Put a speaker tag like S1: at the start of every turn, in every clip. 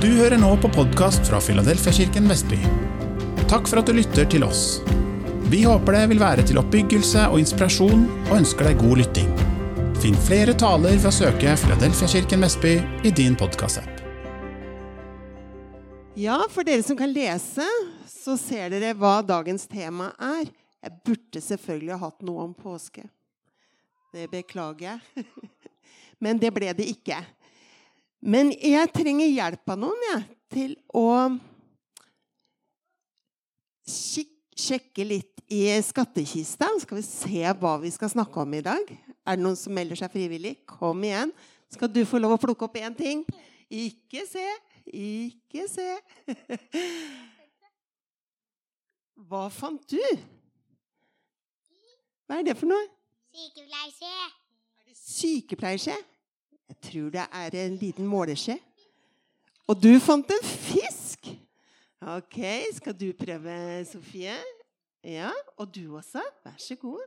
S1: Du hører nå på podkast fra Filadelfiakirken Vestby. Takk for at du lytter til oss. Vi håper det vil være til oppbyggelse og inspirasjon, og ønsker deg god lytting. Finn flere taler ved å søke Filadelfiakirken Vestby i din podkastapp.
S2: Ja, for dere som kan lese, så ser dere hva dagens tema er. Jeg burde selvfølgelig ha hatt noe om påske. Det beklager jeg. Men det ble det ikke. Men jeg trenger hjelp av noen jeg, til å sjekke litt i skattkista. Skal vi se hva vi skal snakke om i dag. Er det noen som melder seg frivillig? Kom igjen. Skal du få lov å plukke opp én ting? Ikke se. Ikke se. Hva fant du? Hva er det for noe?
S3: Sykepleierskje.
S2: Er det sykepleierskje? Jeg tror det er en liten måleskje. Og du fant en fisk! Ok, skal du prøve, Sofie? Ja, og du også. Vær så god.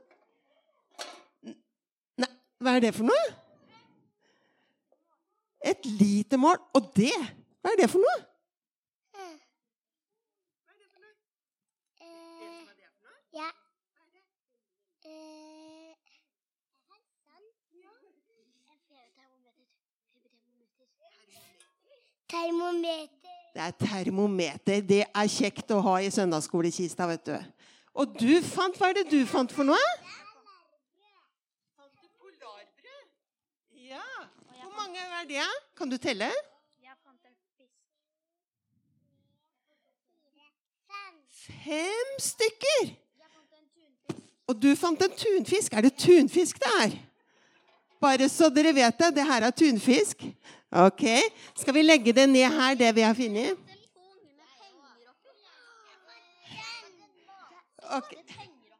S2: Nei, hva er det for noe? Et lite mål. Og det, hva er det for noe?
S3: Termometer.
S2: Det er termometer. Det er kjekt å ha i søndagsskolekista, vet du. Og du fant Hva er det du fant for noe? Fant du polarbrød? Ja. Hvor mange er det? Kan du telle?
S3: Jeg fant en fisk.
S2: Fem stykker! Og du fant en tunfisk. Er det tunfisk det er? Bare så dere vet det, det her er tunfisk. Ok. Skal vi legge det ned her, det vi har funnet? Ok.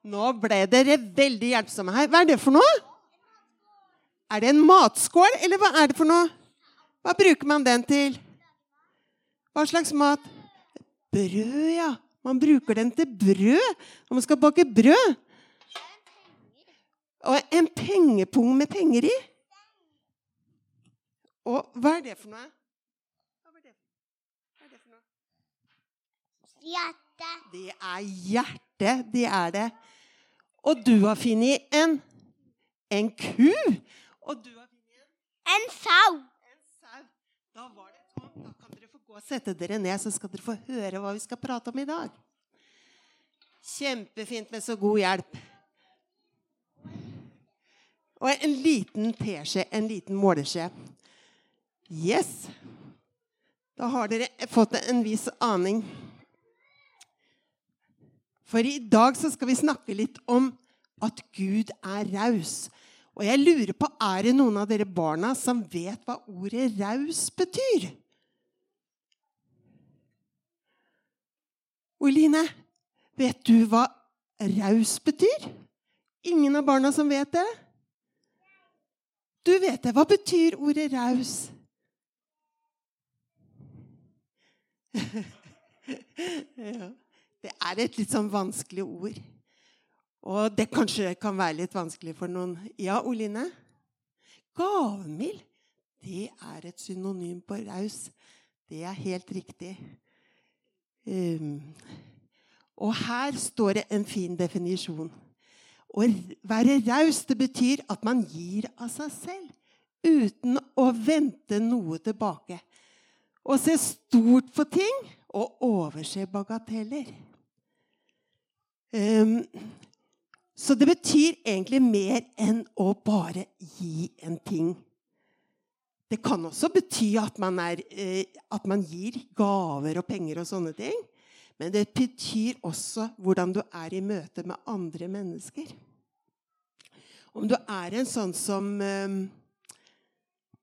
S2: Nå ble dere veldig hjelpsomme her. Hva er det for noe? Er det en matskål, eller hva er det for noe? Hva bruker man den til? Hva slags mat? Brød, ja. Man bruker den til brød når man skal bake brød. Og en pengepung med penger i. Og hva er det for noe? Hva er det, hva er det for noe?
S3: Hjerte.
S2: Det er hjerte, det er det. Og du har funnet en en ku. Og du har funnet en
S3: En sau.
S2: en sau. Da var det tomt. Da kan dere få gå og sette dere ned, så skal dere få høre hva vi skal prate om i dag. Kjempefint med så god hjelp. Og en liten teskje, en liten måleskje. Yes. Da har dere fått en viss aning. For i dag så skal vi snakke litt om at Gud er raus. Og jeg lurer på, er det noen av dere barna som vet hva ordet raus betyr? Oline, vet du hva raus betyr? Ingen av barna som vet det? Du vet det. Hva betyr ordet raus? ja. Det er et litt sånn vanskelig ord. Og det kanskje kan være litt vanskelig for noen. Ja, Oline? Gavmild, det er et synonym på raus. Det er helt riktig. Um, og her står det en fin definisjon. Å være raus, det betyr at man gir av seg selv uten å vente noe tilbake. Å se stort på ting og overse bagateller. Um, så det betyr egentlig mer enn å bare gi en ting. Det kan også bety at man, er, eh, at man gir gaver og penger og sånne ting. Men det betyr også hvordan du er i møte med andre mennesker. Om du er en sånn som eh,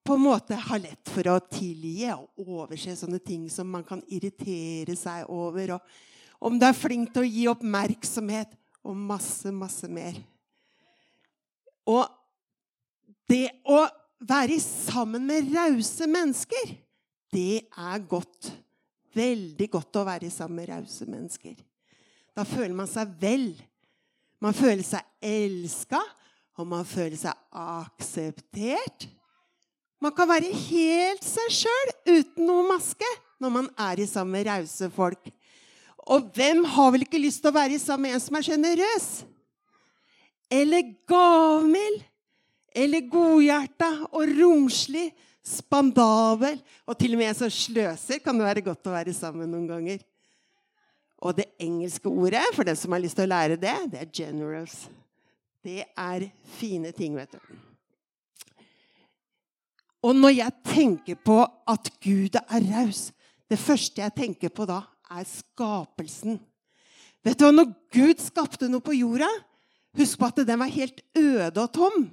S2: på en måte har lett for å tilgi og overse sånne ting som man kan irritere seg over. Og om du er flink til å gi oppmerksomhet og masse, masse mer. Og det å være sammen med rause mennesker, det er godt. Veldig godt å være sammen med rause mennesker. Da føler man seg vel. Man føler seg elska, og man føler seg akseptert. Man kan være helt seg sjøl uten noe maske. når man er i sammen med rause folk. Og hvem har vel ikke lyst til å være i sammen med en som er sjenerøs? Eller gavmild? Eller godhjerta og romslig? Spandabel? Og til og med en som sløser, kan det være godt å være sammen noen ganger. Og det engelske ordet, for den som har lyst til å lære det, det er 'generous'. Det er fine ting, vet du. Og når jeg tenker på at Gud er raus, det første jeg tenker på da, er skapelsen. Vet du hva, Når Gud skapte noe på jorda, husk på at den var helt øde og tom.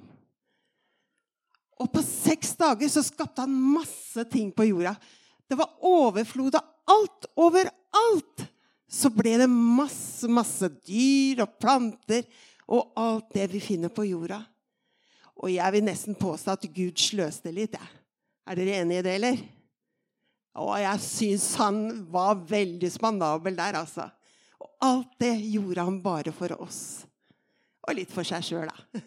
S2: Og på seks dager så skapte han masse ting på jorda. Det var overflod av alt. Overalt så ble det masse, masse dyr og planter og alt det vi finner på jorda. Og jeg vil nesten påstå at Gud sløste litt. Ja. Er dere enig i det, eller? Og jeg syns han var veldig spandabel der, altså. Og alt det gjorde han bare for oss. Og litt for seg sjøl, da.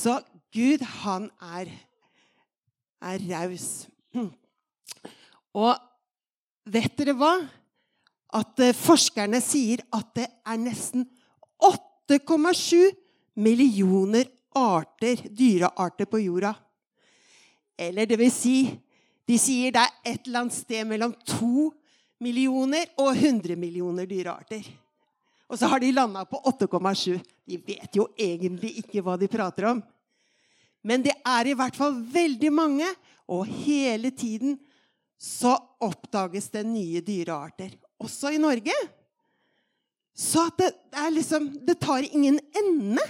S2: Så Gud, han er, er raus. Og vet dere hva? At eh, forskerne sier at det er nesten 8,7 millioner arter, dyrearter på jorda. Eller det vil si De sier det er et eller annet sted mellom 2 millioner og 100 millioner dyrearter. Og så har de landa på 8,7. De vet jo egentlig ikke hva de prater om. Men det er i hvert fall veldig mange, og hele tiden så oppdages det nye dyrearter. Også i Norge. Så det, det, liksom, det tar ingen ende.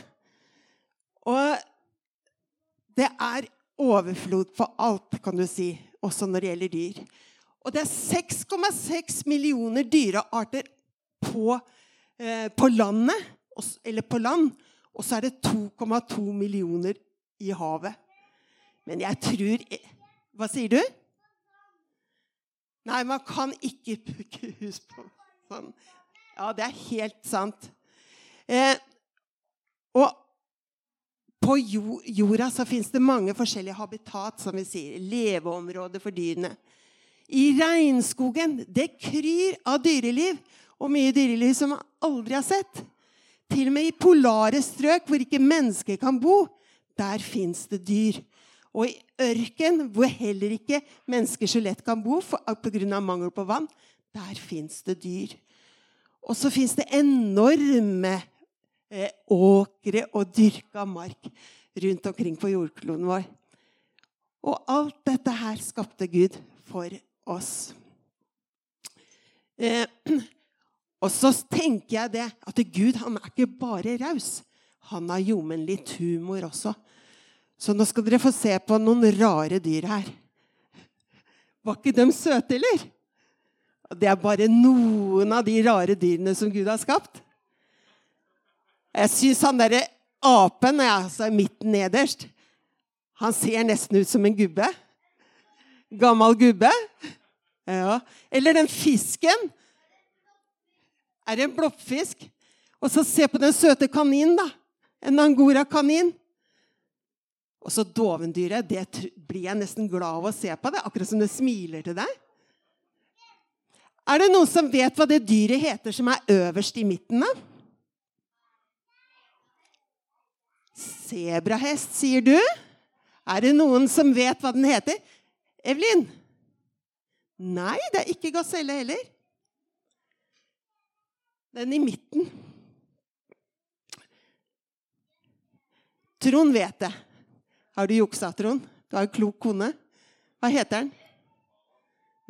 S2: Og det er overflod på alt, kan du si, også når det gjelder dyr. Og det er 6,6 millioner dyrearter på, eh, på landet, eller på land. Og så er det 2,2 millioner i havet. Men jeg tror Hva sier du? Nei, man kan ikke pukke hus på sånn. Ja, det er helt sant. Eh, og på jorda så fins det mange forskjellige habitat, som vi sier. Leveområder for dyrene. I regnskogen det kryr av dyreliv, og mye dyreliv som man aldri har sett. Til og med i polare strøk hvor ikke mennesker kan bo, der fins det dyr. Og i ørken, hvor heller ikke mennesker så lett kan bo pga. mangel på vann, der fins det dyr. Og så fins det enorme eh, åkre og dyrka mark rundt omkring på jordkloden vår. Og alt dette her skapte Gud for oss. Eh, og så tenker jeg det at Gud han er ikke bare raus. Han har jommen litt humor også. Så nå skal dere få se på noen rare dyr her. Var ikke de søte, eller? Det er bare noen av de rare dyrene som Gud har skapt. Jeg syns han derre apen, altså midten nederst, han ser nesten ut som en gubbe. Gammel gubbe. Ja. Eller den fisken. Er det en bloppfisk? Og så se på den søte kaninen, da. En angorakanin. Og så dovendyret. Det blir jeg nesten glad av å se på. det, Akkurat som det smiler til deg. Er det noen som vet hva det dyret heter som er øverst i midten? da? Sebrahest, sier du? Er det noen som vet hva den heter? Evelyn? Nei, det er ikke gaselle heller. Den i midten. Trond vet det. Har du juksa, Trond? Du har en klok kone. Hva heter den?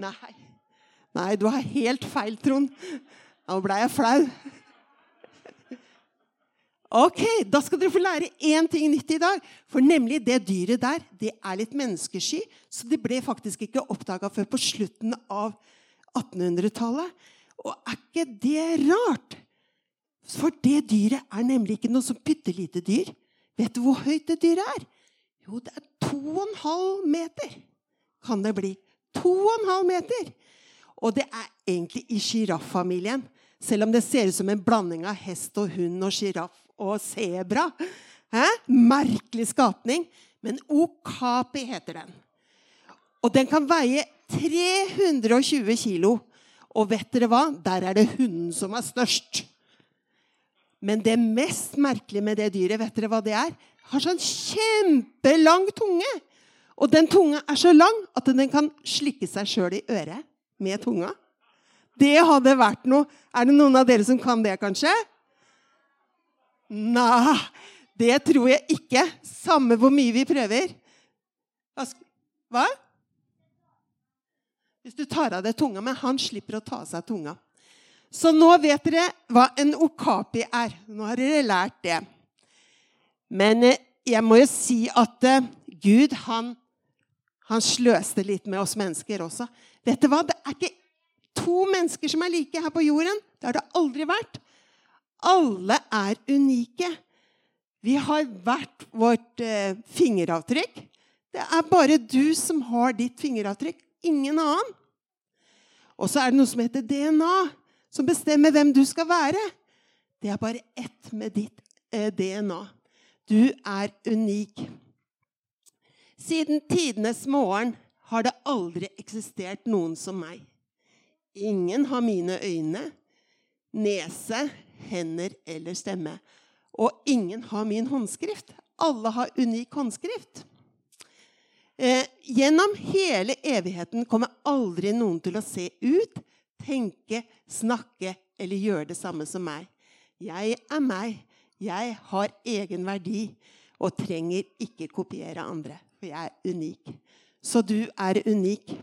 S2: Nei. Nei, du har helt feil, Trond. Nå ble jeg flau. Ok, Da skal dere få lære én ting nytt i dag. For nemlig det dyret der det er litt menneskesky. Så det ble faktisk ikke oppdaga før på slutten av 1800-tallet. Og er ikke det rart? For det dyret er nemlig ikke noe som bitte lite dyr. Vet du hvor høyt det dyret er? Jo, det er 2,5 meter kan det bli. 2,5 meter! Og det er egentlig i sjiraffamilien. Selv om det ser ut som en blanding av hest og hund og sjiraff og sebra. Merkelig skapning. Men okapi heter den. Og den kan veie 320 kilo. Og vet dere hva? Der er det hunden som er størst. Men det mest merkelige med det dyret, vet dere hva det er? Har sånn kjempelang tunge. Og den tunga er så lang at den kan slikke seg sjøl i øret med tunga. Det hadde vært noe. Er det noen av dere som kan det, kanskje? Nei, det tror jeg ikke. Samme hvor mye vi prøver. Hva? Hvis du tar av deg tunga, men han slipper å ta av seg tunga. Så nå vet dere hva en okapi er. Nå har dere lært det. Men eh, jeg må jo si at eh, Gud, han, han sløste litt med oss mennesker også. Vet du hva? Det er ikke to mennesker som er like her på jorden. Det har det aldri vært. Alle er unike. Vi har hvert vårt eh, fingeravtrykk. Det er bare du som har ditt fingeravtrykk, ingen annen. Og så er det noe som heter DNA, som bestemmer hvem du skal være. Det er bare ett med ditt eh, DNA. Du er unik. Siden tidenes morgen har det aldri eksistert noen som meg. Ingen har mine øyne, nese, hender eller stemme. Og ingen har min håndskrift. Alle har unik håndskrift. Eh, gjennom hele evigheten kommer aldri noen til å se ut, tenke, snakke eller gjøre det samme som meg. Jeg er meg. Jeg har egen verdi og trenger ikke kopiere andre, for jeg er unik. Så du er unik.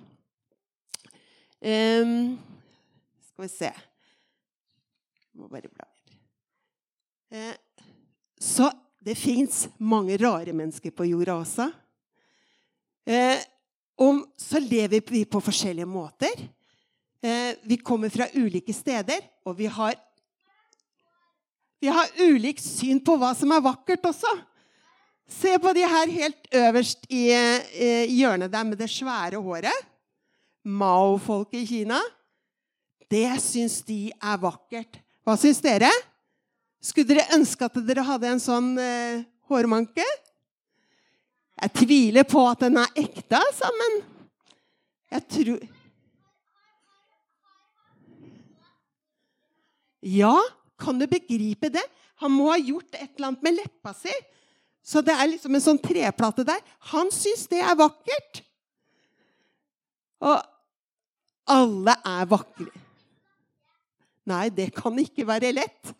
S2: Um, skal vi se må bare bla. Eh, så det fins mange rare mennesker på jorda også. Uh, og så lever vi på forskjellige måter. Uh, vi kommer fra ulike steder, og vi har Vi har ulikt syn på hva som er vakkert også. Se på de her helt øverst i hjørnet der med det svære håret. Mao-folket i Kina. Det syns de er vakkert. Hva syns dere? Skulle dere ønske at dere hadde en sånn eh, hårmanke? Jeg tviler på at den er ekte, altså, men jeg tror Ja, kan du begripe det? Han må ha gjort et eller annet med leppa si. Så det er liksom en sånn treplate der. Han syns det er vakkert. Og alle er vakre. Nei, det kan ikke være lett.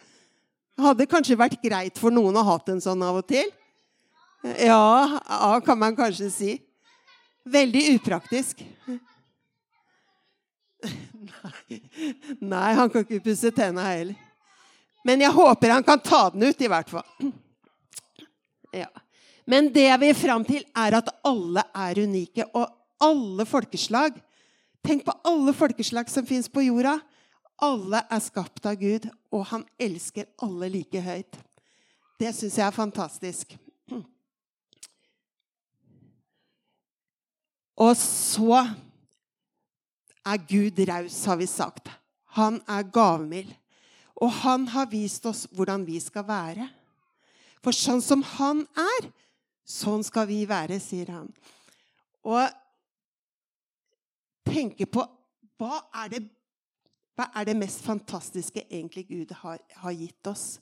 S2: Det hadde kanskje vært greit for noen å ha en sånn av og til. Ja, ja, kan man kanskje si. Veldig upraktisk. Nei, Nei han kan ikke pusse tenna heller. Men jeg håper han kan ta den ut, i hvert fall. Ja. Men det jeg vil fram til, er at alle er unike. Og alle folkeslag Tenk på alle folkeslag som fins på jorda. Alle er skapt av Gud, og han elsker alle like høyt. Det syns jeg er fantastisk. Og så er Gud raus, har vi sagt. Han er gavmild. Og han har vist oss hvordan vi skal være. For sånn som han er, sånn skal vi være, sier han. Og tenke på hva er det, hva er det mest fantastiske egentlig Gud har, har gitt oss?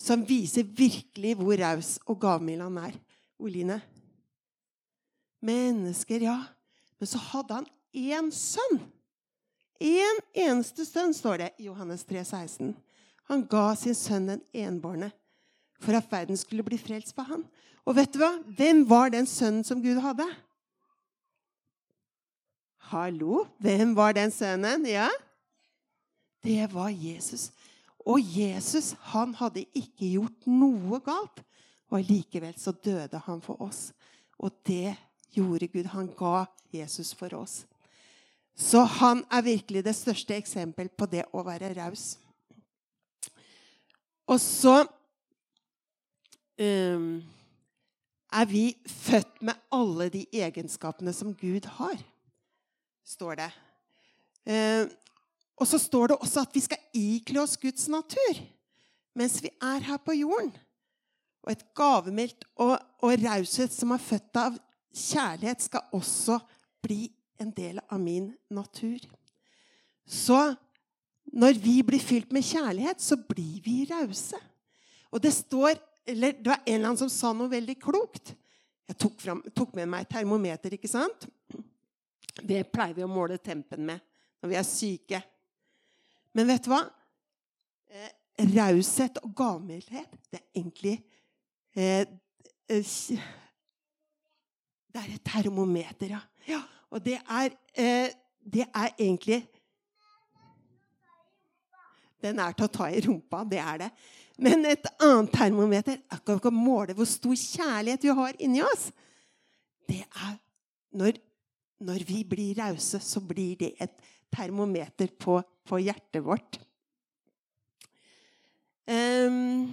S2: Som viser virkelig hvor raus og gavmild han er. Oline? Mennesker, ja. Men så hadde han én sønn. En eneste sønn, står det i Johannes 3, 16. Han ga sin sønn den enbårne for at verden skulle bli frelst for han. Og vet du hva? Hvem var den sønnen som Gud hadde? Hallo? Hvem var den sønnen? Ja? Det var Jesus. Og Jesus han hadde ikke gjort noe galt. Og allikevel så døde han for oss. Og det gjorde Gud. Han ga Jesus for oss. Så han er virkelig det største eksempel på det å være raus. Og så um, er vi født med alle de egenskapene som Gud har, står det. Um, og så står det også at vi skal ikle oss Guds natur mens vi er her på jorden. Og et gavmildt og, og raushet som er født av kjærlighet, skal også bli en del av min natur. Så når vi blir fylt med kjærlighet, så blir vi rause. Og det står eller Det var en eller annen som sa noe veldig klokt. Jeg tok, fram, tok med meg termometer, ikke sant? Det pleier vi å måle tempen med når vi er syke. Men vet du hva? Eh, raushet og gavmildhet, det er egentlig eh, eh, Det er et termometer, ja. ja og det er, eh, det er egentlig Den er til å ta i rumpa, det er det. Men et annet termometer akkurat kan måle hvor stor kjærlighet vi har inni oss. Det er når, når vi blir rause, så blir det et termometer på, på hjertet vårt. Um,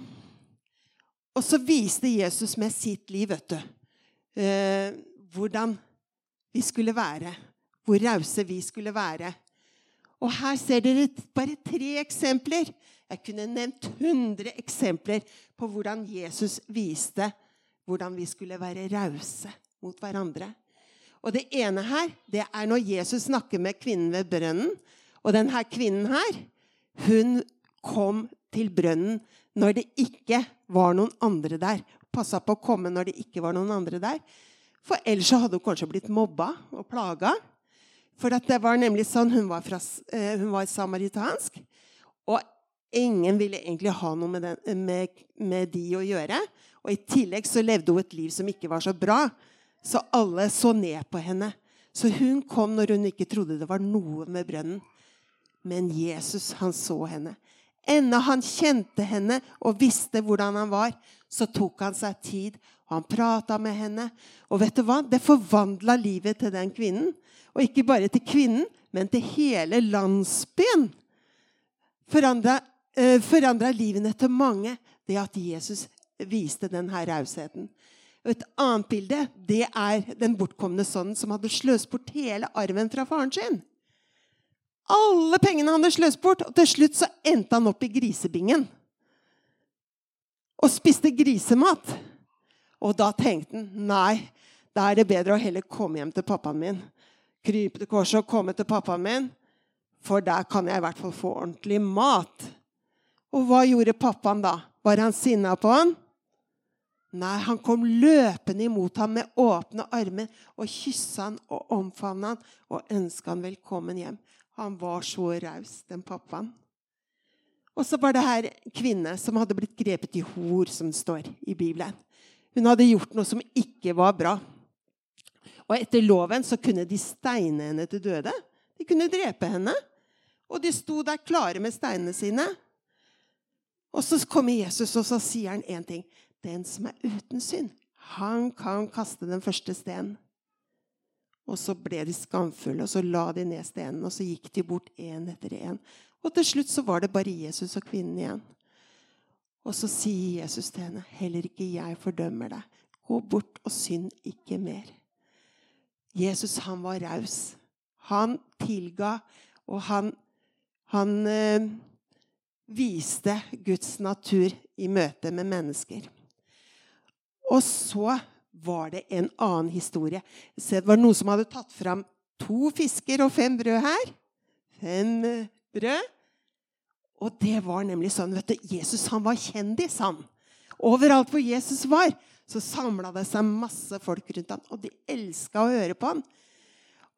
S2: og så viste Jesus med sitt liv, vet du, uh, hvordan vi skulle være. Hvor rause vi skulle være. Og her ser dere bare tre eksempler. Jeg kunne nevnt 100 eksempler på hvordan Jesus viste hvordan vi skulle være rause mot hverandre. Og Det ene her det er når Jesus snakker med kvinnen ved brønnen. Og denne kvinnen her, hun kom til brønnen når det ikke var noen andre der. Passa på å komme når det ikke var noen andre der. For ellers hadde hun kanskje blitt mobba og plaga. For det var nemlig sånn, Hun var, fra, eh, hun var samaritansk. Og ingen ville egentlig ha noe med, den, med, med, de å gjøre. Og i tillegg så levde hun et liv som ikke var så bra. Så alle så ned på henne. Så hun kom når hun ikke trodde det var noe med brønnen. Men Jesus, han så henne. Enda han kjente henne og visste hvordan han var, så tok han seg tid, og han prata med henne. Og vet du hva? Det forvandla livet til den kvinnen. Og ikke bare til kvinnen, men til hele landsbyen. Forandra, forandra livene til mange det at Jesus viste denne rausheten. Et annet bilde det er den bortkomne sønnen som hadde sløst bort hele arven fra faren sin. Alle pengene han hadde sløst bort, og til slutt så endte han opp i grisebingen. Og spiste grisemat. Og da tenkte han nei, da er det bedre å heller komme hjem til pappaen min krype til korset og komme til pappaen min, for der kan jeg i hvert fall få ordentlig mat. Og hva gjorde pappaen da? Var han sinna på han? Nei, han kom løpende imot ham med åpne armer og kyssa han og omfavna han og ønska han velkommen hjem. Han var så raus, den pappaen. Og så var det her kvinne som hadde blitt grepet i hor, som det står i Bibelen. Hun hadde gjort noe som ikke var bra. Og etter loven så kunne de steine henne til døde. De kunne drepe henne. Og de sto der klare med steinene sine. Og så kommer Jesus, og så sier han én ting. Den som er uten synd, han kan kaste den første stenen. Og så ble de skamfulle, og så la de ned stenen, og så gikk de bort én etter én. Og til slutt så var det bare Jesus og kvinnen igjen. Og så sier Jesus til henne, 'Heller ikke jeg fordømmer deg. Gå bort og synd ikke mer.' Jesus han var raus. Han tilga, og han, han eh, viste Guds natur i møte med mennesker. Og så var det en annen historie. Se, det var noen som hadde tatt fram to fisker og fem brød her. Fem eh, brød. Og det var nemlig sånn vet du, Jesus han var kjendis, han. Overalt hvor Jesus var, så samla det seg masse folk rundt ham, og de elska å høre på ham.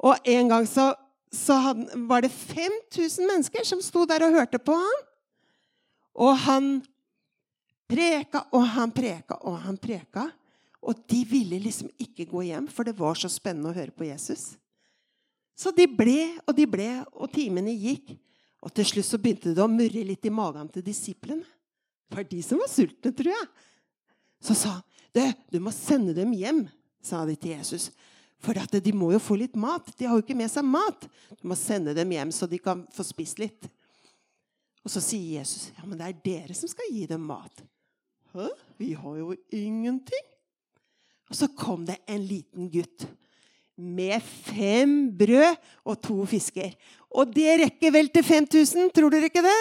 S2: Og en gang så, så hadde, var det 5000 mennesker som sto der og hørte på ham. Og han preka og han preka og han preka. Og de ville liksom ikke gå hjem, for det var så spennende å høre på Jesus. Så de ble og de ble, og timene gikk. Og til slutt så begynte det å murre litt i magen til disiplene. Det var de som var sultne, tror jeg. Så sa han du, du må sende dem hjem, sa de til Jesus. For de må jo få litt mat. De har jo ikke med seg mat. Du må sende dem hjem, så de kan få spist litt. Og så sier Jesus, ja, men det er dere som skal gi dem mat. Hæ? Vi har jo ingenting. Og så kom det en liten gutt med fem brød og to fisker. Og det rekker vel til 5000, tror dere ikke det?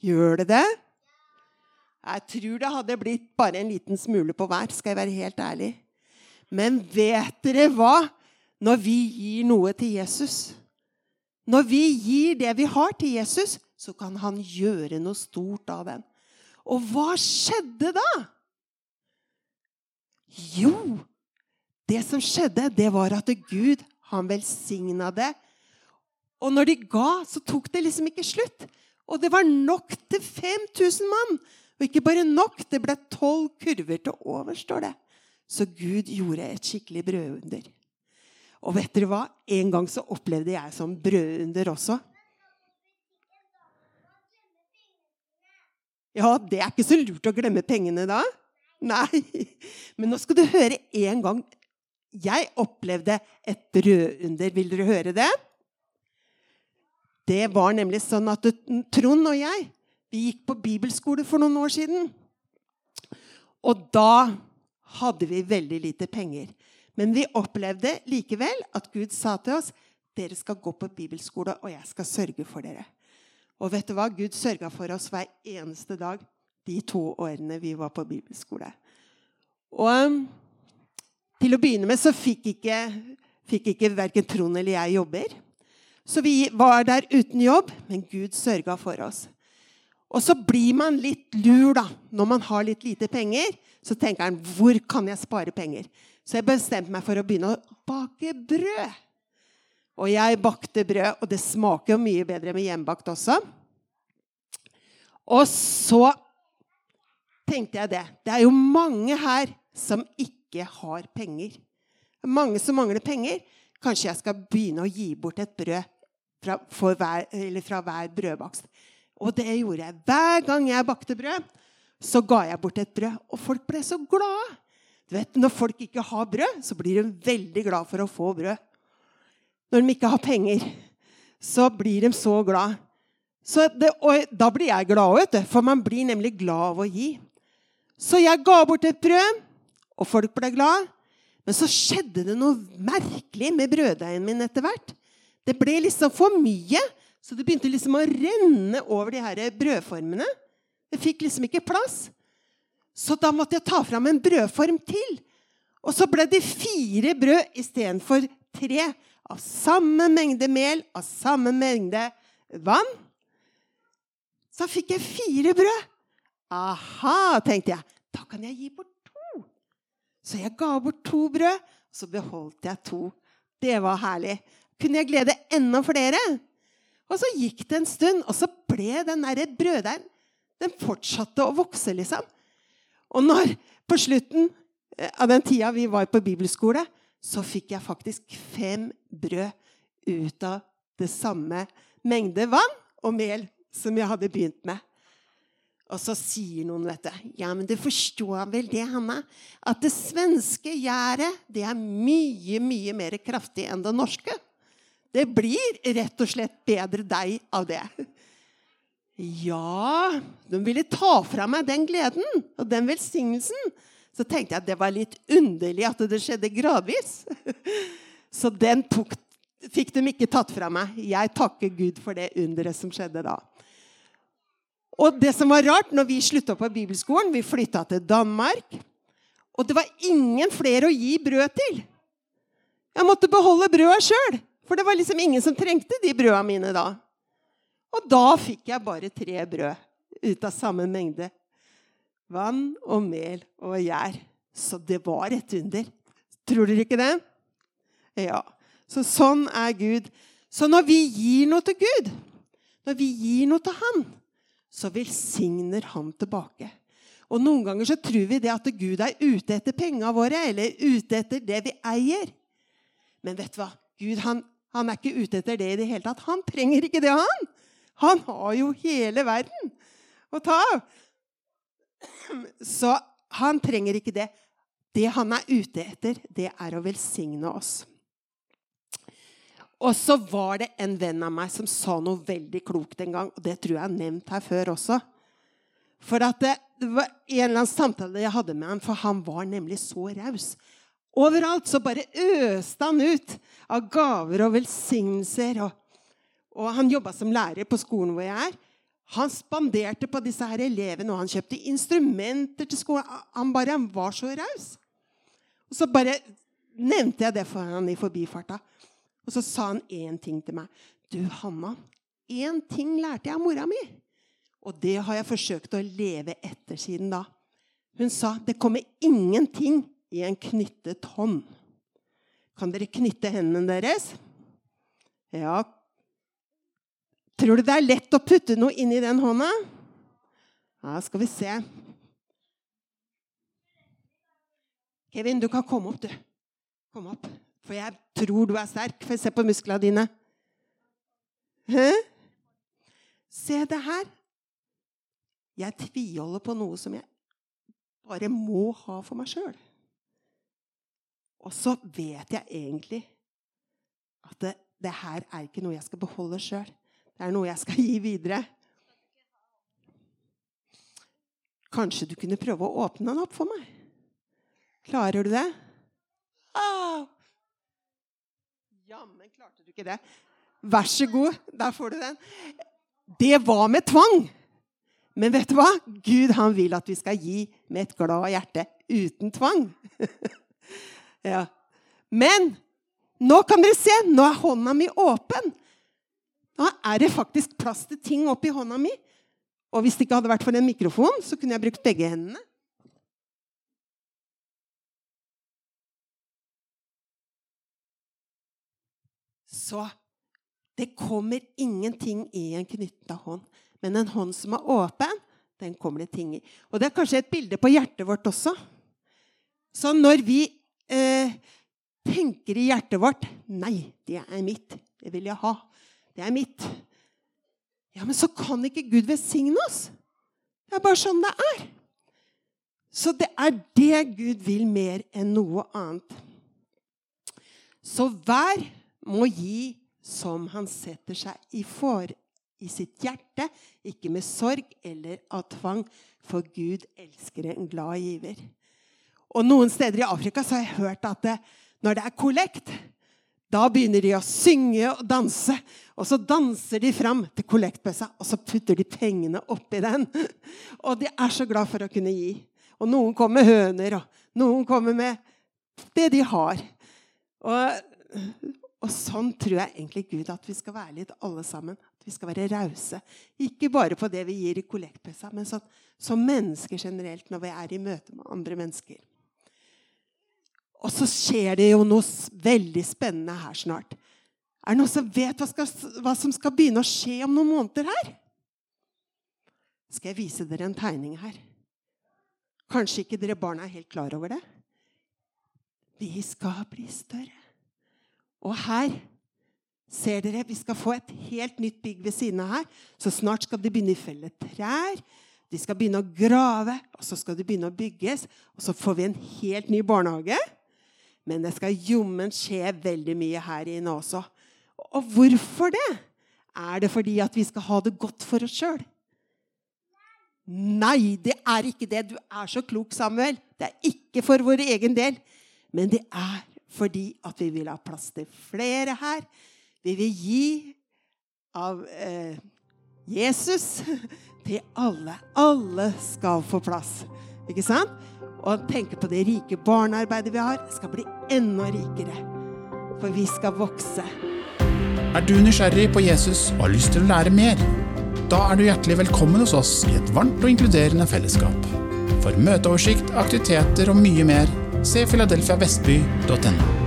S2: Gjør det det? Jeg tror det hadde blitt bare en liten smule på hver, skal jeg være helt ærlig. Men vet dere hva? Når vi gir noe til Jesus Når vi gir det vi har til Jesus, så kan han gjøre noe stort av den. Og hva skjedde da? Jo, det som skjedde, det var at Gud, han velsigna det. Og når de ga, så tok det liksom ikke slutt. Og det var nok til 5000 mann. Og ikke bare nok, det ble tolv kurver til over, står det. Så Gud gjorde et skikkelig brødunder. Og vet dere hva? En gang så opplevde jeg sånn brødunder også. Ja, det er ikke så lurt å glemme pengene da. Nei. Men nå skal du høre en gang jeg opplevde et brødunder. Vil dere høre det? Det var nemlig sånn at Trond og jeg vi gikk på bibelskole for noen år siden. Og da hadde vi veldig lite penger. Men vi opplevde likevel at Gud sa til oss dere skal gå på bibelskole, og jeg skal sørge for dere. Og vet du hva? Gud sørga for oss hver eneste dag de to årene vi var på bibelskole. Og um, til å begynne med så fikk ikke, fikk ikke verken Trond eller jeg jobber. Så vi var der uten jobb, men Gud sørga for oss. Og så blir man litt lur da, når man har litt lite penger. Så tenker han hvor kan jeg spare penger? Så jeg bestemte meg for å begynne å bake brød. Og jeg bakte brød, og det smaker jo mye bedre med hjemmebakt også. Og så tenkte jeg det. Det er jo mange her som ikke har penger. Mange som mangler penger. Kanskje jeg skal begynne å gi bort et brød fra, hver, fra hver brødbakst. Og det gjorde jeg. Hver gang jeg bakte brød, så ga jeg bort et brød. Og folk ble så glade. Du vet, Når folk ikke har brød, så blir de veldig glad for å få brød. Når de ikke har penger, så blir de så glad. Så det, og da blir jeg glad òg, for man blir nemlig glad av å gi. Så jeg ga bort et brød, og folk ble glad. Men så skjedde det noe merkelig med brøddeigen min etter hvert. Det ble liksom for mye. Så det begynte liksom å renne over de her brødformene. Det fikk liksom ikke plass. Så da måtte jeg ta fram en brødform til. Og så ble det fire brød istedenfor tre. Av samme mengde mel, av samme mengde vann. Så fikk jeg fire brød. Aha, tenkte jeg. Da kan jeg gi bort to. Så jeg ga bort to brød, og så beholdt jeg to. Det var herlig. Kunne jeg glede enda flere? Og så gikk det en stund, og så ble den der brøddeigen Den fortsatte å vokse, liksom. Og når, på slutten eh, av den tida vi var på bibelskole, så fikk jeg faktisk fem brød ut av det samme mengde vann og mel som jeg hadde begynt med. Og så sier noen, vet du Ja, men du forstår vel det, Hanna? At det svenske gjæret, det er mye, mye mer kraftig enn det norske. Det blir rett og slett bedre deg av det. Ja, de ville ta fra meg den gleden og den velsignelsen. Så tenkte jeg at det var litt underlig at det skjedde gradvis. Så den tok, fikk de ikke tatt fra meg. Jeg takker Gud for det underet som skjedde da. Og det som var rart, når vi slutta på bibelskolen, vi flytta til Danmark, og det var ingen flere å gi brød til. Jeg måtte beholde brødet sjøl. For det var liksom ingen som trengte de brøda mine da. Og da fikk jeg bare tre brød ut av samme mengde. Vann og mel og gjær. Så det var et under. Tror dere ikke det? Ja. Så sånn er Gud. Så når vi gir noe til Gud, når vi gir noe til Han, så velsigner Han tilbake. Og Noen ganger så tror vi det at Gud er ute etter penga våre eller ute etter det vi eier. Men vet du hva? Gud han han er ikke ute etter det i det hele tatt. Han trenger ikke det, han. Han har jo hele verden å ta av. Så han trenger ikke det. Det han er ute etter, det er å velsigne oss. Og så var det en venn av meg som sa noe veldig klokt en gang. Og det tror jeg er nevnt her før også. For det, det var en eller annen samtale jeg hadde med han, for han var nemlig så raus. Overalt så bare øste han ut av gaver og velsignelser. Og, og han jobba som lærer på skolen hvor jeg er. Han spanderte på disse her elevene, og han kjøpte instrumenter til skolen. Han bare han var så raus. Og så bare nevnte jeg det for han i forbifarta. Og så sa han én ting til meg. Du, Hanna, én ting lærte jeg av mora mi. Og det har jeg forsøkt å leve etter siden da. Hun sa det kommer ingenting i en knyttet hånd. Kan dere knytte hendene deres? Ja. Tror du det er lett å putte noe inn i den hånda? Ja, skal vi se. Kevin, du kan komme opp, du. Kom opp. For jeg tror du er sterk. Få se på musklene dine. Hæ? Se det her. Jeg tviholder på noe som jeg bare må ha for meg sjøl. Og så vet jeg egentlig at det, det, her er ikke noe jeg skal beholde sjøl. Det er noe jeg skal gi videre. Kanskje du kunne prøve å åpne den opp for meg? Klarer du det? Ah! Jammen klarte du ikke det. Vær så god, der får du den. Det var med tvang. Men vet du hva? Gud han vil at vi skal gi med et glad hjerte uten tvang. ja. Men nå kan dere se, nå er hånda mi åpen. Nå er det faktisk plass til ting oppi hånda mi. Og hvis det ikke hadde vært for en mikrofon, så kunne jeg brukt begge hendene. Så det kommer ingenting i en knytta hånd. Men en hånd som er åpen, den kommer det ting i. Og det er kanskje et bilde på hjertet vårt også. Så når vi eh, tenker i hjertet vårt 'Nei, det er mitt. Det vil jeg ha. Det er mitt.' Ja, men så kan ikke Gud velsigne oss. Det er bare sånn det er. Så det er det Gud vil mer enn noe annet. Så hver må gi som han setter seg i for i sitt hjerte, ikke med sorg eller av tvang, for Gud elsker en glad giver. Og Noen steder i Afrika så har jeg hørt at det, når det er kollekt, da begynner de å synge og danse. Og så danser de fram til kollektbøssa, og så putter de pengene oppi den. Og de er så glad for å kunne gi. Og noen kommer med høner, og noen kommer med det de har. Og, og sånn tror jeg egentlig Gud at vi skal være litt alle sammen. At vi skal være rause. Ikke bare på det vi gir i kollektbøssa, men sånn, som mennesker generelt når vi er i møte med andre mennesker. Og så skjer det jo noe veldig spennende her snart. Er det noen som vet hva, skal, hva som skal begynne å skje om noen måneder her? Skal jeg vise dere en tegning her? Kanskje ikke dere barna er helt klar over det? Vi skal bli større. Og her ser dere, vi skal få et helt nytt bygg ved siden av her. Så snart skal de begynne å felle trær. De skal begynne å grave, og så skal de begynne å bygges. Og så får vi en helt ny barnehage. Men det skal jommen skje veldig mye her inne også. Og hvorfor det? Er det fordi at vi skal ha det godt for oss sjøl? Nei, det er ikke det. Du er så klok, Samuel. Det er ikke for vår egen del. Men det er fordi at vi vil ha plass til flere her. Vi vil gi av eh, Jesus til alle. Alle skal få plass. Ikke sant? Og tenke på det rike barnearbeidet vi har, skal bli enda rikere. For vi skal vokse.
S1: Er du nysgjerrig på Jesus og har lyst til å lære mer? Da er du hjertelig velkommen hos oss i et varmt og inkluderende fellesskap. For møteoversikt, aktiviteter og mye mer, se filadelfiavestby.no.